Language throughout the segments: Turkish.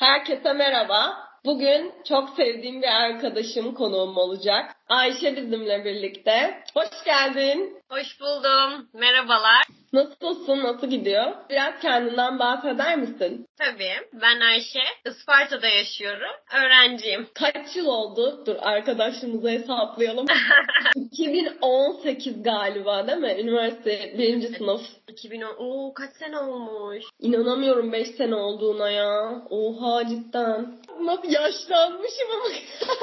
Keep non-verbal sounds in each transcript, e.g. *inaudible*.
Herkese merhaba. Bugün çok sevdiğim bir arkadaşım konuğum olacak. Ayşe bizimle birlikte. Hoş geldin. Hoş buldum. Merhabalar. Nasılsın? Nasıl gidiyor? Biraz kendinden bahseder misin? Tabii. Ben Ayşe. Isparta'da yaşıyorum. Öğrenciyim. Kaç yıl oldu? Dur arkadaşımızı hesaplayalım. *laughs* 2018 galiba değil mi? Üniversite birinci sınıf. 2010. Oo kaç sene olmuş. İnanamıyorum 5 sene olduğuna ya. Oha cidden. Nasıl yaşlanmışım ama. *laughs*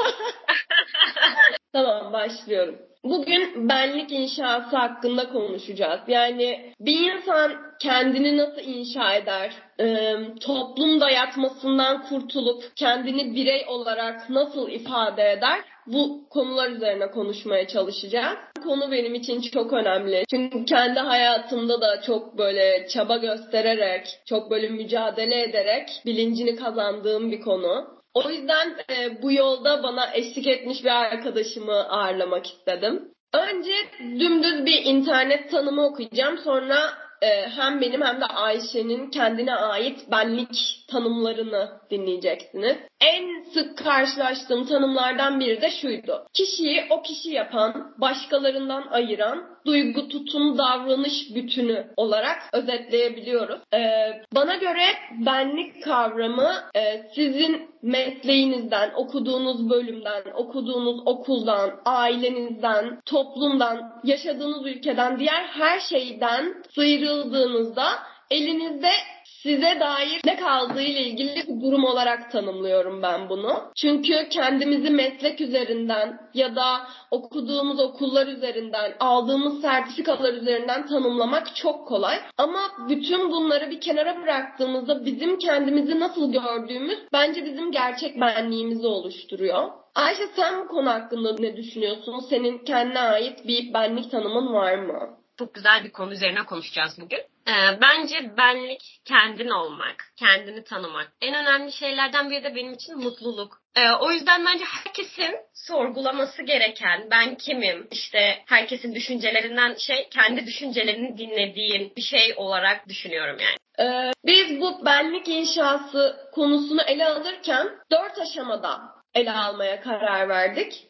tamam başlıyorum. Bugün benlik inşası hakkında konuşacağız. Yani bir insan kendini nasıl inşa eder? Ee, toplum dayatmasından kurtulup kendini birey olarak nasıl ifade eder? Bu konular üzerine konuşmaya çalışacağız. Konu benim için çok önemli. Çünkü kendi hayatımda da çok böyle çaba göstererek, çok böyle mücadele ederek bilincini kazandığım bir konu. O yüzden e, bu yolda bana eşlik etmiş bir arkadaşımı ağırlamak istedim. Önce dümdüz bir internet tanımı okuyacağım. Sonra e, hem benim hem de Ayşe'nin kendine ait benlik tanımlarını dinleyeceksiniz. En sık karşılaştığım tanımlardan biri de şuydu. Kişiyi o kişi yapan, başkalarından ayıran, duygu, tutum, davranış bütünü olarak özetleyebiliyoruz. Ee, bana göre benlik kavramı e, sizin mesleğinizden, okuduğunuz bölümden, okuduğunuz okuldan, ailenizden, toplumdan, yaşadığınız ülkeden, diğer her şeyden sıyrıldığınızda elinizde size dair ne kaldığı ile ilgili bir durum olarak tanımlıyorum ben bunu. Çünkü kendimizi meslek üzerinden ya da okuduğumuz okullar üzerinden, aldığımız sertifikalar üzerinden tanımlamak çok kolay. Ama bütün bunları bir kenara bıraktığımızda bizim kendimizi nasıl gördüğümüz bence bizim gerçek benliğimizi oluşturuyor. Ayşe sen bu konu hakkında ne düşünüyorsun? Senin kendine ait bir benlik tanımın var mı? Çok güzel bir konu üzerine konuşacağız bugün. Ee, bence benlik kendin olmak, kendini tanımak. En önemli şeylerden biri de benim için mutluluk. Ee, o yüzden bence herkesin sorgulaması gereken ben kimim? İşte herkesin düşüncelerinden şey kendi düşüncelerini dinlediğin bir şey olarak düşünüyorum yani. Ee, biz bu benlik inşası konusunu ele alırken dört aşamada ele almaya karar verdik.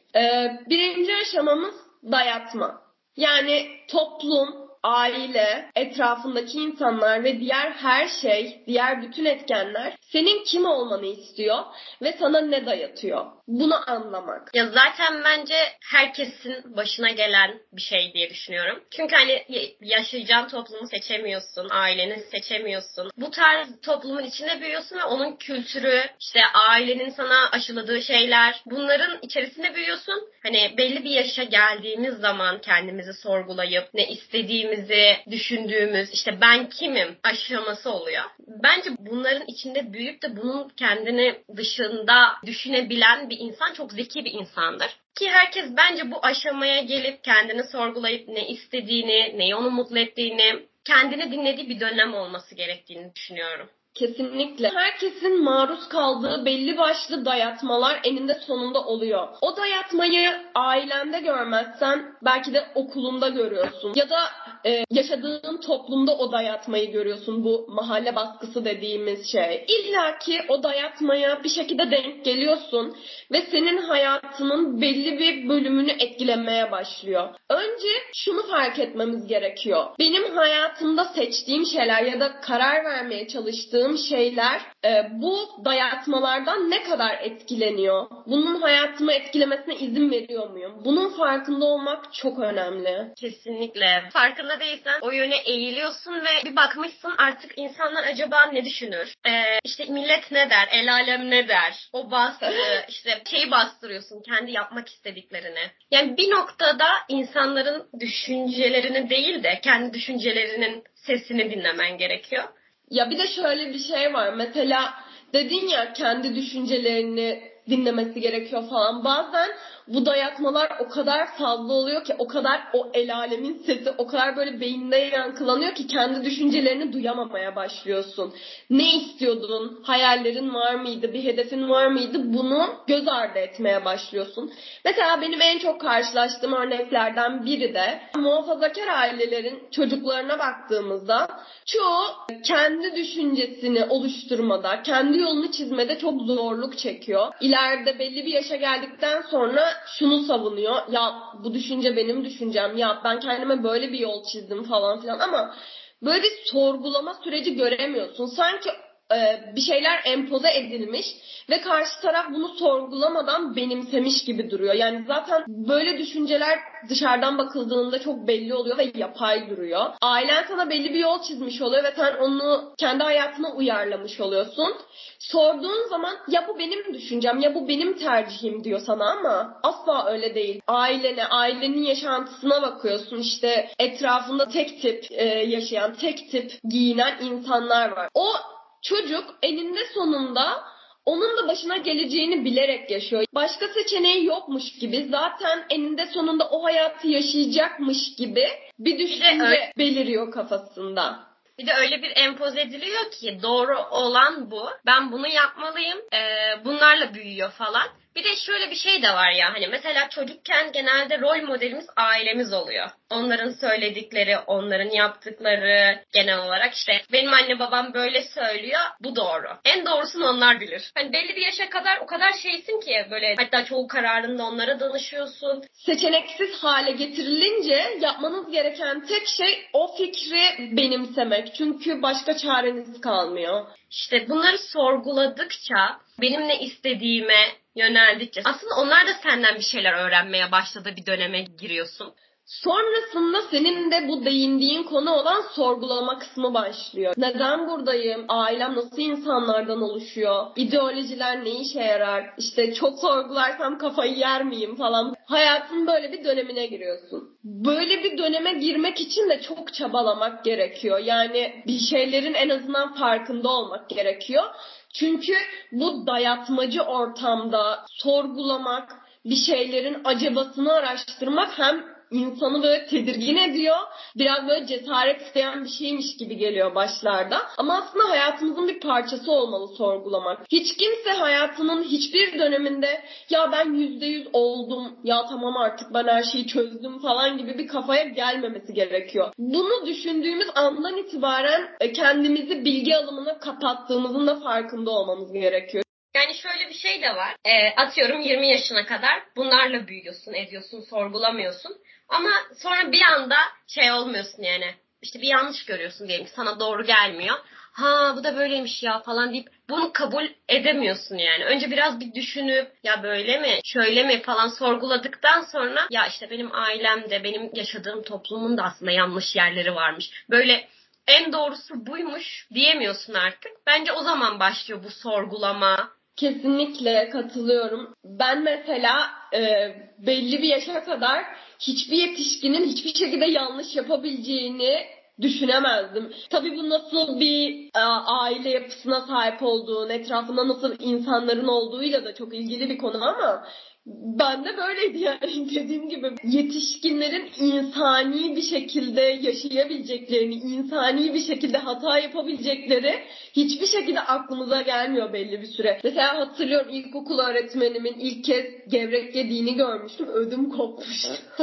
Birinci aşamamız dayatma. Yani toplum, aile, etrafındaki insanlar ve diğer her şey, diğer bütün etkenler senin kim olmanı istiyor ve sana ne dayatıyor? Bunu anlamak. Ya zaten bence herkesin başına gelen bir şey diye düşünüyorum. Çünkü hani yaşayacağın toplumu seçemiyorsun, aileni seçemiyorsun. Bu tarz toplumun içinde büyüyorsun ve onun kültürü, işte ailenin sana aşıladığı şeyler, bunların içerisinde büyüyorsun. Hani belli bir yaşa geldiğimiz zaman kendimizi sorgulayıp ne istediğimizi düşündüğümüz, işte ben kimim aşaması oluyor. Bence bunların içinde büyüyüp de bunun kendini dışında düşünebilen bir insan çok zeki bir insandır. Ki herkes bence bu aşamaya gelip kendini sorgulayıp ne istediğini, neyi onu mutlu ettiğini, kendini dinlediği bir dönem olması gerektiğini düşünüyorum. Kesinlikle. Herkesin maruz kaldığı belli başlı dayatmalar eninde sonunda oluyor. O dayatmayı ailende görmezsen belki de okulunda görüyorsun. Ya da e, yaşadığın toplumda o dayatmayı görüyorsun. Bu mahalle baskısı dediğimiz şey. İlla ki o dayatmaya bir şekilde denk geliyorsun ve senin hayatının belli bir bölümünü etkilemeye başlıyor. Önce şunu fark etmemiz gerekiyor. Benim hayatımda seçtiğim şeyler ya da karar vermeye çalıştığım yaşadığım şeyler e, bu dayatmalardan ne kadar etkileniyor? Bunun hayatımı etkilemesine izin veriyor muyum? Bunun farkında olmak çok önemli. Kesinlikle. Farkında değilsen o yöne eğiliyorsun ve bir bakmışsın artık insanlar acaba ne düşünür? Ee, işte millet ne der? El alem ne der? O baskı *laughs* işte şeyi bastırıyorsun kendi yapmak istediklerini. Yani bir noktada insanların düşüncelerini değil de kendi düşüncelerinin sesini dinlemen gerekiyor. Ya bir de şöyle bir şey var. Mesela dedin ya kendi düşüncelerini dinlemesi gerekiyor falan. Bazen bu dayatmalar o kadar fazla oluyor ki o kadar o el alemin sesi o kadar böyle beyinde yankılanıyor ki kendi düşüncelerini duyamamaya başlıyorsun. Ne istiyordun? Hayallerin var mıydı? Bir hedefin var mıydı? Bunu göz ardı etmeye başlıyorsun. Mesela benim en çok karşılaştığım örneklerden biri de muhafazakar ailelerin çocuklarına baktığımızda çoğu kendi düşüncesini oluşturmada, kendi yolunu çizmede çok zorluk çekiyor. İleride belli bir yaşa geldikten sonra şunu savunuyor. Ya bu düşünce benim düşüncem. Ya ben kendime böyle bir yol çizdim falan filan ama böyle bir sorgulama süreci göremiyorsun. Sanki bir şeyler empoze edilmiş ve karşı taraf bunu sorgulamadan benimsemiş gibi duruyor. Yani zaten böyle düşünceler dışarıdan bakıldığında çok belli oluyor ve yapay duruyor. Ailen sana belli bir yol çizmiş oluyor ve sen onu kendi hayatına uyarlamış oluyorsun. Sorduğun zaman ya bu benim düşüncem ya bu benim tercihim diyor sana ama asla öyle değil. Ailene, ailenin yaşantısına bakıyorsun işte etrafında tek tip e, yaşayan, tek tip giyinen insanlar var. O çocuk eninde sonunda onun da başına geleceğini bilerek yaşıyor. Başka seçeneği yokmuş gibi zaten eninde sonunda o hayatı yaşayacakmış gibi bir düşünce öyle... beliriyor kafasında. Bir de öyle bir empoze ediliyor ki doğru olan bu. Ben bunu yapmalıyım. Ee, bunlarla büyüyor falan. Bir de şöyle bir şey de var ya hani mesela çocukken genelde rol modelimiz ailemiz oluyor. Onların söyledikleri, onların yaptıkları genel olarak işte benim anne babam böyle söylüyor bu doğru. En doğrusunu onlar bilir. Hani belli bir yaşa kadar o kadar şeysin ki böyle hatta çoğu kararında onlara danışıyorsun. Seçeneksiz hale getirilince yapmanız gereken tek şey o fikri benimsemek. Çünkü başka çareniz kalmıyor. İşte bunları sorguladıkça benim ne istediğime yöneldikçe aslında onlar da senden bir şeyler öğrenmeye başladığı bir döneme giriyorsun. Sonrasında senin de bu değindiğin konu olan sorgulama kısmı başlıyor. Neden buradayım? Ailem nasıl insanlardan oluşuyor? İdeolojiler ne işe yarar? İşte çok sorgularsam kafayı yer miyim falan. Hayatın böyle bir dönemine giriyorsun. Böyle bir döneme girmek için de çok çabalamak gerekiyor. Yani bir şeylerin en azından farkında olmak gerekiyor. Çünkü bu dayatmacı ortamda sorgulamak, bir şeylerin acabasını araştırmak hem insanı böyle tedirgin ediyor. Biraz böyle cesaret isteyen bir şeymiş gibi geliyor başlarda. Ama aslında hayatımızın bir parçası olmalı sorgulamak. Hiç kimse hayatının hiçbir döneminde ya ben yüzde yüz oldum, ya tamam artık ben her şeyi çözdüm falan gibi bir kafaya gelmemesi gerekiyor. Bunu düşündüğümüz andan itibaren e, kendimizi bilgi alımına kapattığımızın da farkında olmamız gerekiyor. Yani şöyle bir şey de var. E, atıyorum 20 yaşına kadar bunlarla büyüyorsun, ediyorsun, sorgulamıyorsun. Ama sonra bir anda şey olmuyorsun yani. İşte bir yanlış görüyorsun diyelim ki sana doğru gelmiyor. Ha bu da böyleymiş ya falan deyip bunu kabul edemiyorsun yani. Önce biraz bir düşünüp ya böyle mi şöyle mi falan sorguladıktan sonra ya işte benim ailemde benim yaşadığım toplumun da aslında yanlış yerleri varmış. Böyle en doğrusu buymuş diyemiyorsun artık. Bence o zaman başlıyor bu sorgulama, Kesinlikle katılıyorum. Ben mesela e, belli bir yaşa kadar hiçbir yetişkinin hiçbir şekilde yanlış yapabileceğini düşünemezdim. Tabii bu nasıl bir e, aile yapısına sahip olduğun, etrafında nasıl insanların olduğuyla da çok ilgili bir konu ama ben de böyleydi yani *laughs* dediğim gibi yetişkinlerin insani bir şekilde yaşayabileceklerini, insani bir şekilde hata yapabilecekleri hiçbir şekilde aklımıza gelmiyor belli bir süre. Mesela hatırlıyorum ilkokul öğretmenimin ilk kez gevrek yediğini görmüştüm. Ödüm kopmuştu. *laughs* *laughs*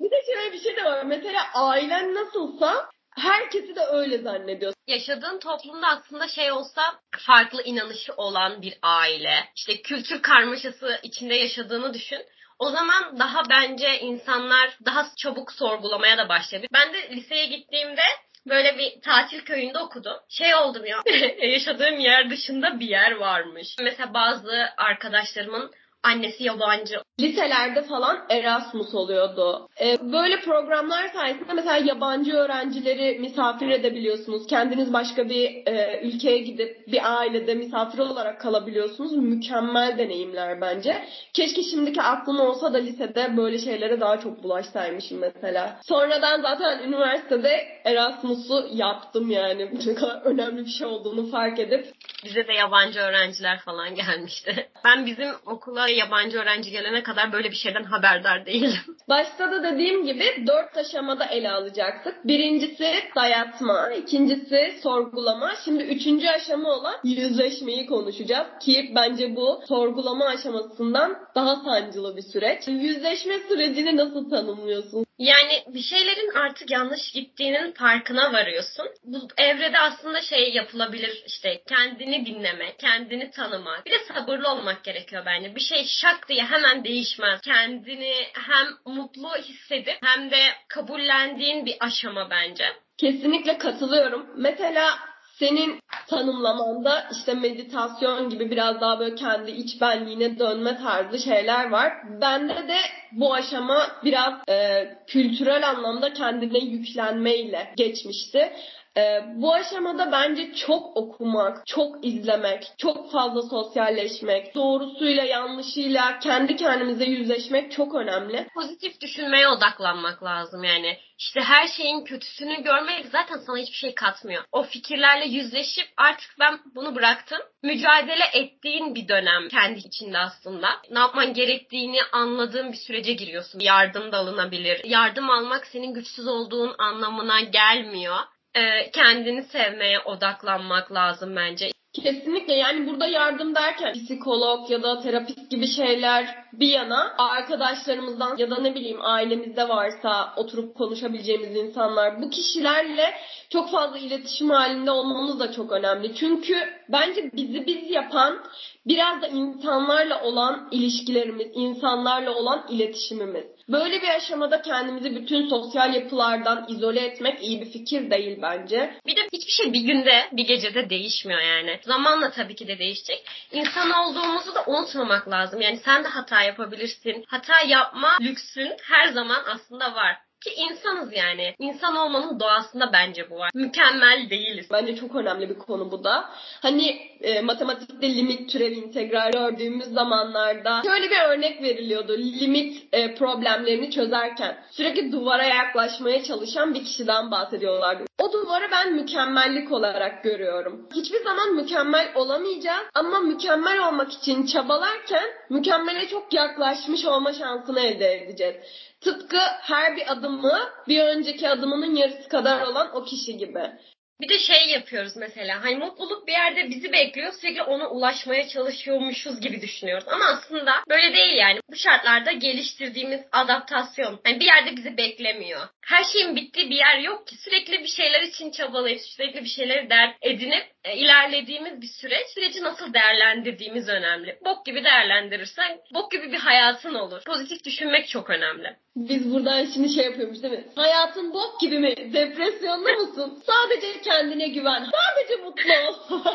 bir de şöyle bir şey de var. Mesela ailen nasılsa herkesi de öyle zannediyor. Yaşadığın toplumda aslında şey olsa farklı inanışı olan bir aile, işte kültür karmaşası içinde yaşadığını düşün. O zaman daha bence insanlar daha çabuk sorgulamaya da başlayabilir. Ben de liseye gittiğimde böyle bir tatil köyünde okudum. Şey oldum ya *laughs* yaşadığım yer dışında bir yer varmış. Mesela bazı arkadaşlarımın annesi yabancı. Liselerde falan Erasmus oluyordu. Ee, böyle programlar sayesinde mesela yabancı öğrencileri misafir edebiliyorsunuz. Kendiniz başka bir e, ülkeye gidip bir ailede misafir olarak kalabiliyorsunuz. Mükemmel deneyimler bence. Keşke şimdiki aklım olsa da lisede böyle şeylere daha çok bulaşsaymışım mesela. Sonradan zaten üniversitede Erasmus'u yaptım yani. *laughs* Ne kadar önemli bir şey olduğunu fark edip. Bize de yabancı öğrenciler falan gelmişti. Ben bizim okula yabancı öğrenci gelene kadar böyle bir şeyden haberdar değilim. *laughs* Başta da dediğim gibi dört aşamada ele alacaktık. Birincisi dayatma, ikincisi sorgulama. Şimdi üçüncü aşama olan yüzleşmeyi konuşacağız. Ki bence bu sorgulama aşamasından daha sancılı bir süreç. Yüzleşme sürecini nasıl tanımlıyorsun? Yani bir şeylerin artık yanlış gittiğinin farkına varıyorsun. Bu evrede aslında şey yapılabilir işte kendini dinleme, kendini tanıma. Bir de sabırlı olmak gerekiyor bence. Bir şey şak diye hemen değişmez. Kendini hem mutlu hissedip hem de kabullendiğin bir aşama bence. Kesinlikle katılıyorum. Mesela senin tanımlamanda işte meditasyon gibi biraz daha böyle kendi iç benliğine dönme tarzı şeyler var. Bende de bu aşama biraz e, kültürel anlamda kendine yüklenmeyle geçmişti. Ee, bu aşamada bence çok okumak, çok izlemek, çok fazla sosyalleşmek, doğrusuyla yanlışıyla kendi kendimize yüzleşmek çok önemli. Pozitif düşünmeye odaklanmak lazım yani. İşte her şeyin kötüsünü görmek zaten sana hiçbir şey katmıyor. O fikirlerle yüzleşip artık ben bunu bıraktım. Mücadele ettiğin bir dönem kendi içinde aslında. Ne yapman gerektiğini anladığın bir sürece giriyorsun. Yardım da alınabilir. Yardım almak senin güçsüz olduğun anlamına gelmiyor e, kendini sevmeye odaklanmak lazım bence. Kesinlikle yani burada yardım derken psikolog ya da terapist gibi şeyler bir yana arkadaşlarımızdan ya da ne bileyim ailemizde varsa oturup konuşabileceğimiz insanlar bu kişilerle çok fazla iletişim halinde olmamız da çok önemli. Çünkü bence bizi biz yapan biraz da insanlarla olan ilişkilerimiz, insanlarla olan iletişimimiz. Böyle bir aşamada kendimizi bütün sosyal yapılardan izole etmek iyi bir fikir değil bence. Bir de hiçbir şey bir günde, bir gecede değişmiyor yani. Zamanla tabii ki de değişecek. İnsan olduğumuzu da unutmamak lazım. Yani sen de hata yapabilirsin. Hata yapma lüksün her zaman aslında var. Ki insanız yani. İnsan olmanın doğasında bence bu var. Mükemmel değiliz. Bence çok önemli bir konu bu da. Hani e, matematikte limit, türev, integral gördüğümüz zamanlarda şöyle bir örnek veriliyordu. Limit e, problemlerini çözerken sürekli duvara yaklaşmaya çalışan bir kişiden bahsediyorlardı. O duvarı ben mükemmellik olarak görüyorum. Hiçbir zaman mükemmel olamayacağız ama mükemmel olmak için çabalarken mükemmele çok yaklaşmış olma şansını elde edeceğiz. Tıpkı her bir adımı bir önceki adımının yarısı kadar olan o kişi gibi. Bir de şey yapıyoruz mesela hani mutluluk bir yerde bizi bekliyor sürekli ona ulaşmaya çalışıyormuşuz gibi düşünüyoruz. Ama aslında böyle değil yani. Bu şartlarda geliştirdiğimiz adaptasyon yani bir yerde bizi beklemiyor. Her şeyin bittiği bir yer yok ki. Sürekli bir şeyler için çabalayıp sürekli bir şeyleri dert edinip e, ilerlediğimiz bir süreç. Süreci nasıl değerlendirdiğimiz önemli. Bok gibi değerlendirirsen bok gibi bir hayatın olur. Pozitif düşünmek çok önemli. Biz buradan şimdi şey yapıyormuş değil mi? Hayatın bok gibi mi? Depresyonda mısın? *laughs* Sadece kendine güven. Sadece mutlu ol. *laughs*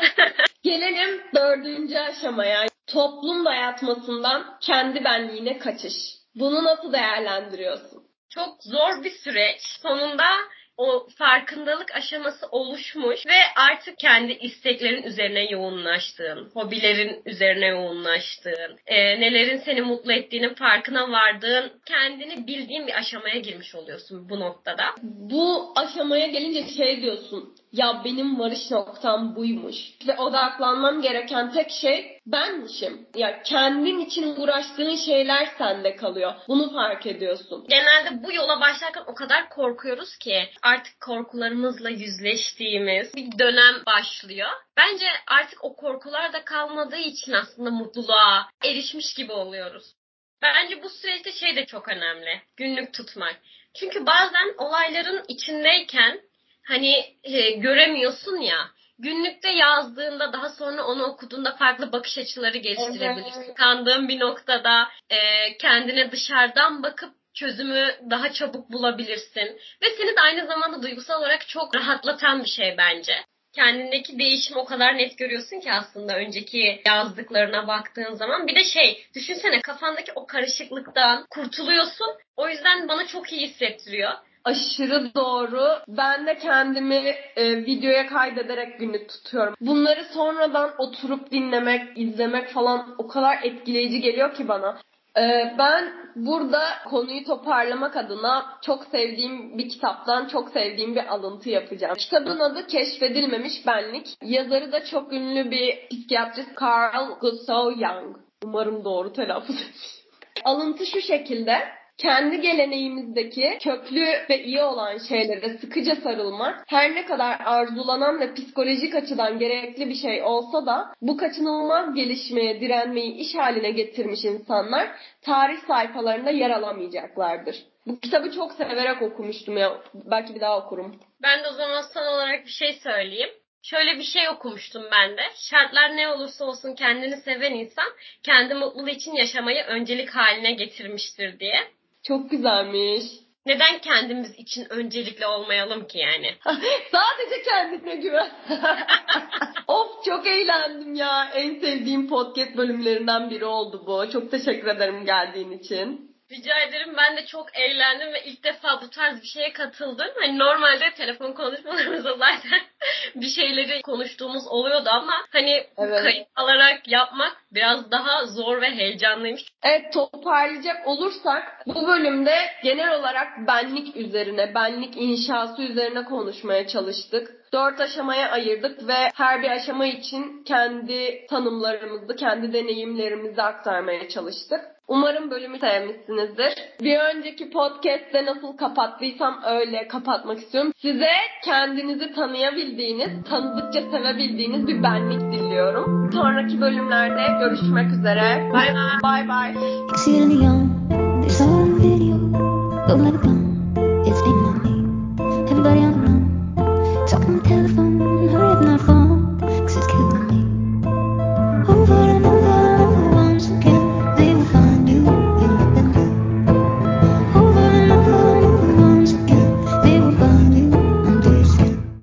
Gelelim dördüncü aşamaya. Toplum dayatmasından kendi benliğine kaçış. Bunu nasıl değerlendiriyorsun? Çok zor bir süreç. Sonunda o farkındalık aşaması oluşmuş ve artık kendi isteklerin üzerine yoğunlaştığın, hobilerin üzerine yoğunlaştığın, e, nelerin seni mutlu ettiğinin farkına vardığın, kendini bildiğin bir aşamaya girmiş oluyorsun bu noktada. Bu aşamaya gelince şey diyorsun, ya benim varış noktam buymuş ve odaklanmam gereken tek şey benmişim. Ya kendin için uğraştığın şeyler sende kalıyor. Bunu fark ediyorsun. Genelde bu yola başlarken o kadar korkuyoruz ki artık korkularımızla yüzleştiğimiz bir dönem başlıyor. Bence artık o korkular da kalmadığı için aslında mutluluğa erişmiş gibi oluyoruz. Bence bu süreçte şey de çok önemli. Günlük tutmak. Çünkü bazen olayların içindeyken hani e, göremiyorsun ya günlükte yazdığında daha sonra onu okuduğunda farklı bakış açıları geliştirebilirsin. Evet. Kandığın bir noktada e, kendine dışarıdan bakıp çözümü daha çabuk bulabilirsin. Ve seni de aynı zamanda duygusal olarak çok rahatlatan bir şey bence. kendindeki değişimi o kadar net görüyorsun ki aslında önceki yazdıklarına baktığın zaman. Bir de şey düşünsene kafandaki o karışıklıktan kurtuluyorsun. O yüzden bana çok iyi hissettiriyor. Aşırı doğru. Ben de kendimi e, videoya kaydederek günlük tutuyorum. Bunları sonradan oturup dinlemek, izlemek falan o kadar etkileyici geliyor ki bana. E, ben burada konuyu toparlamak adına çok sevdiğim bir kitaptan çok sevdiğim bir alıntı yapacağım. Kitabın adı Keşfedilmemiş Benlik. Yazarı da çok ünlü bir psikiyatrist Carl Gustav Jung. Umarım doğru telaffuz etmişim. Alıntı şu şekilde kendi geleneğimizdeki köklü ve iyi olan şeylere sıkıca sarılmak her ne kadar arzulanan ve psikolojik açıdan gerekli bir şey olsa da bu kaçınılmaz gelişmeye direnmeyi iş haline getirmiş insanlar tarih sayfalarında yer alamayacaklardır. Bu kitabı çok severek okumuştum ya. Belki bir daha okurum. Ben de o zaman son olarak bir şey söyleyeyim. Şöyle bir şey okumuştum ben de. Şartlar ne olursa olsun kendini seven insan kendi mutluluğu için yaşamayı öncelik haline getirmiştir diye. Çok güzelmiş. Neden kendimiz için öncelikli olmayalım ki yani? *laughs* Sadece kendine güven. *laughs* of çok eğlendim ya. En sevdiğim podcast bölümlerinden biri oldu bu. Çok teşekkür ederim geldiğin için. Rica ederim. Ben de çok eğlendim ve ilk defa bu tarz bir şeye katıldım. Hani normalde telefon konuşmalarımızda zaten bir şeyleri konuştuğumuz oluyordu ama hani evet. kayıt alarak yapmak biraz daha zor ve heyecanlıymış. Evet toparlayacak olursak bu bölümde genel olarak benlik üzerine, benlik inşası üzerine konuşmaya çalıştık. Dört aşamaya ayırdık ve her bir aşama için kendi tanımlarımızı, kendi deneyimlerimizi aktarmaya çalıştık. Umarım bölümü sevmişsinizdir. Bir önceki podcast'te nasıl kapattıysam öyle kapatmak istiyorum. Size kendinizi tanıyabildiğiniz, tanıdıkça sevebildiğiniz bir benlik diliyorum. Sonraki bölümlerde görüşmek üzere. Bye bye. Bye bye.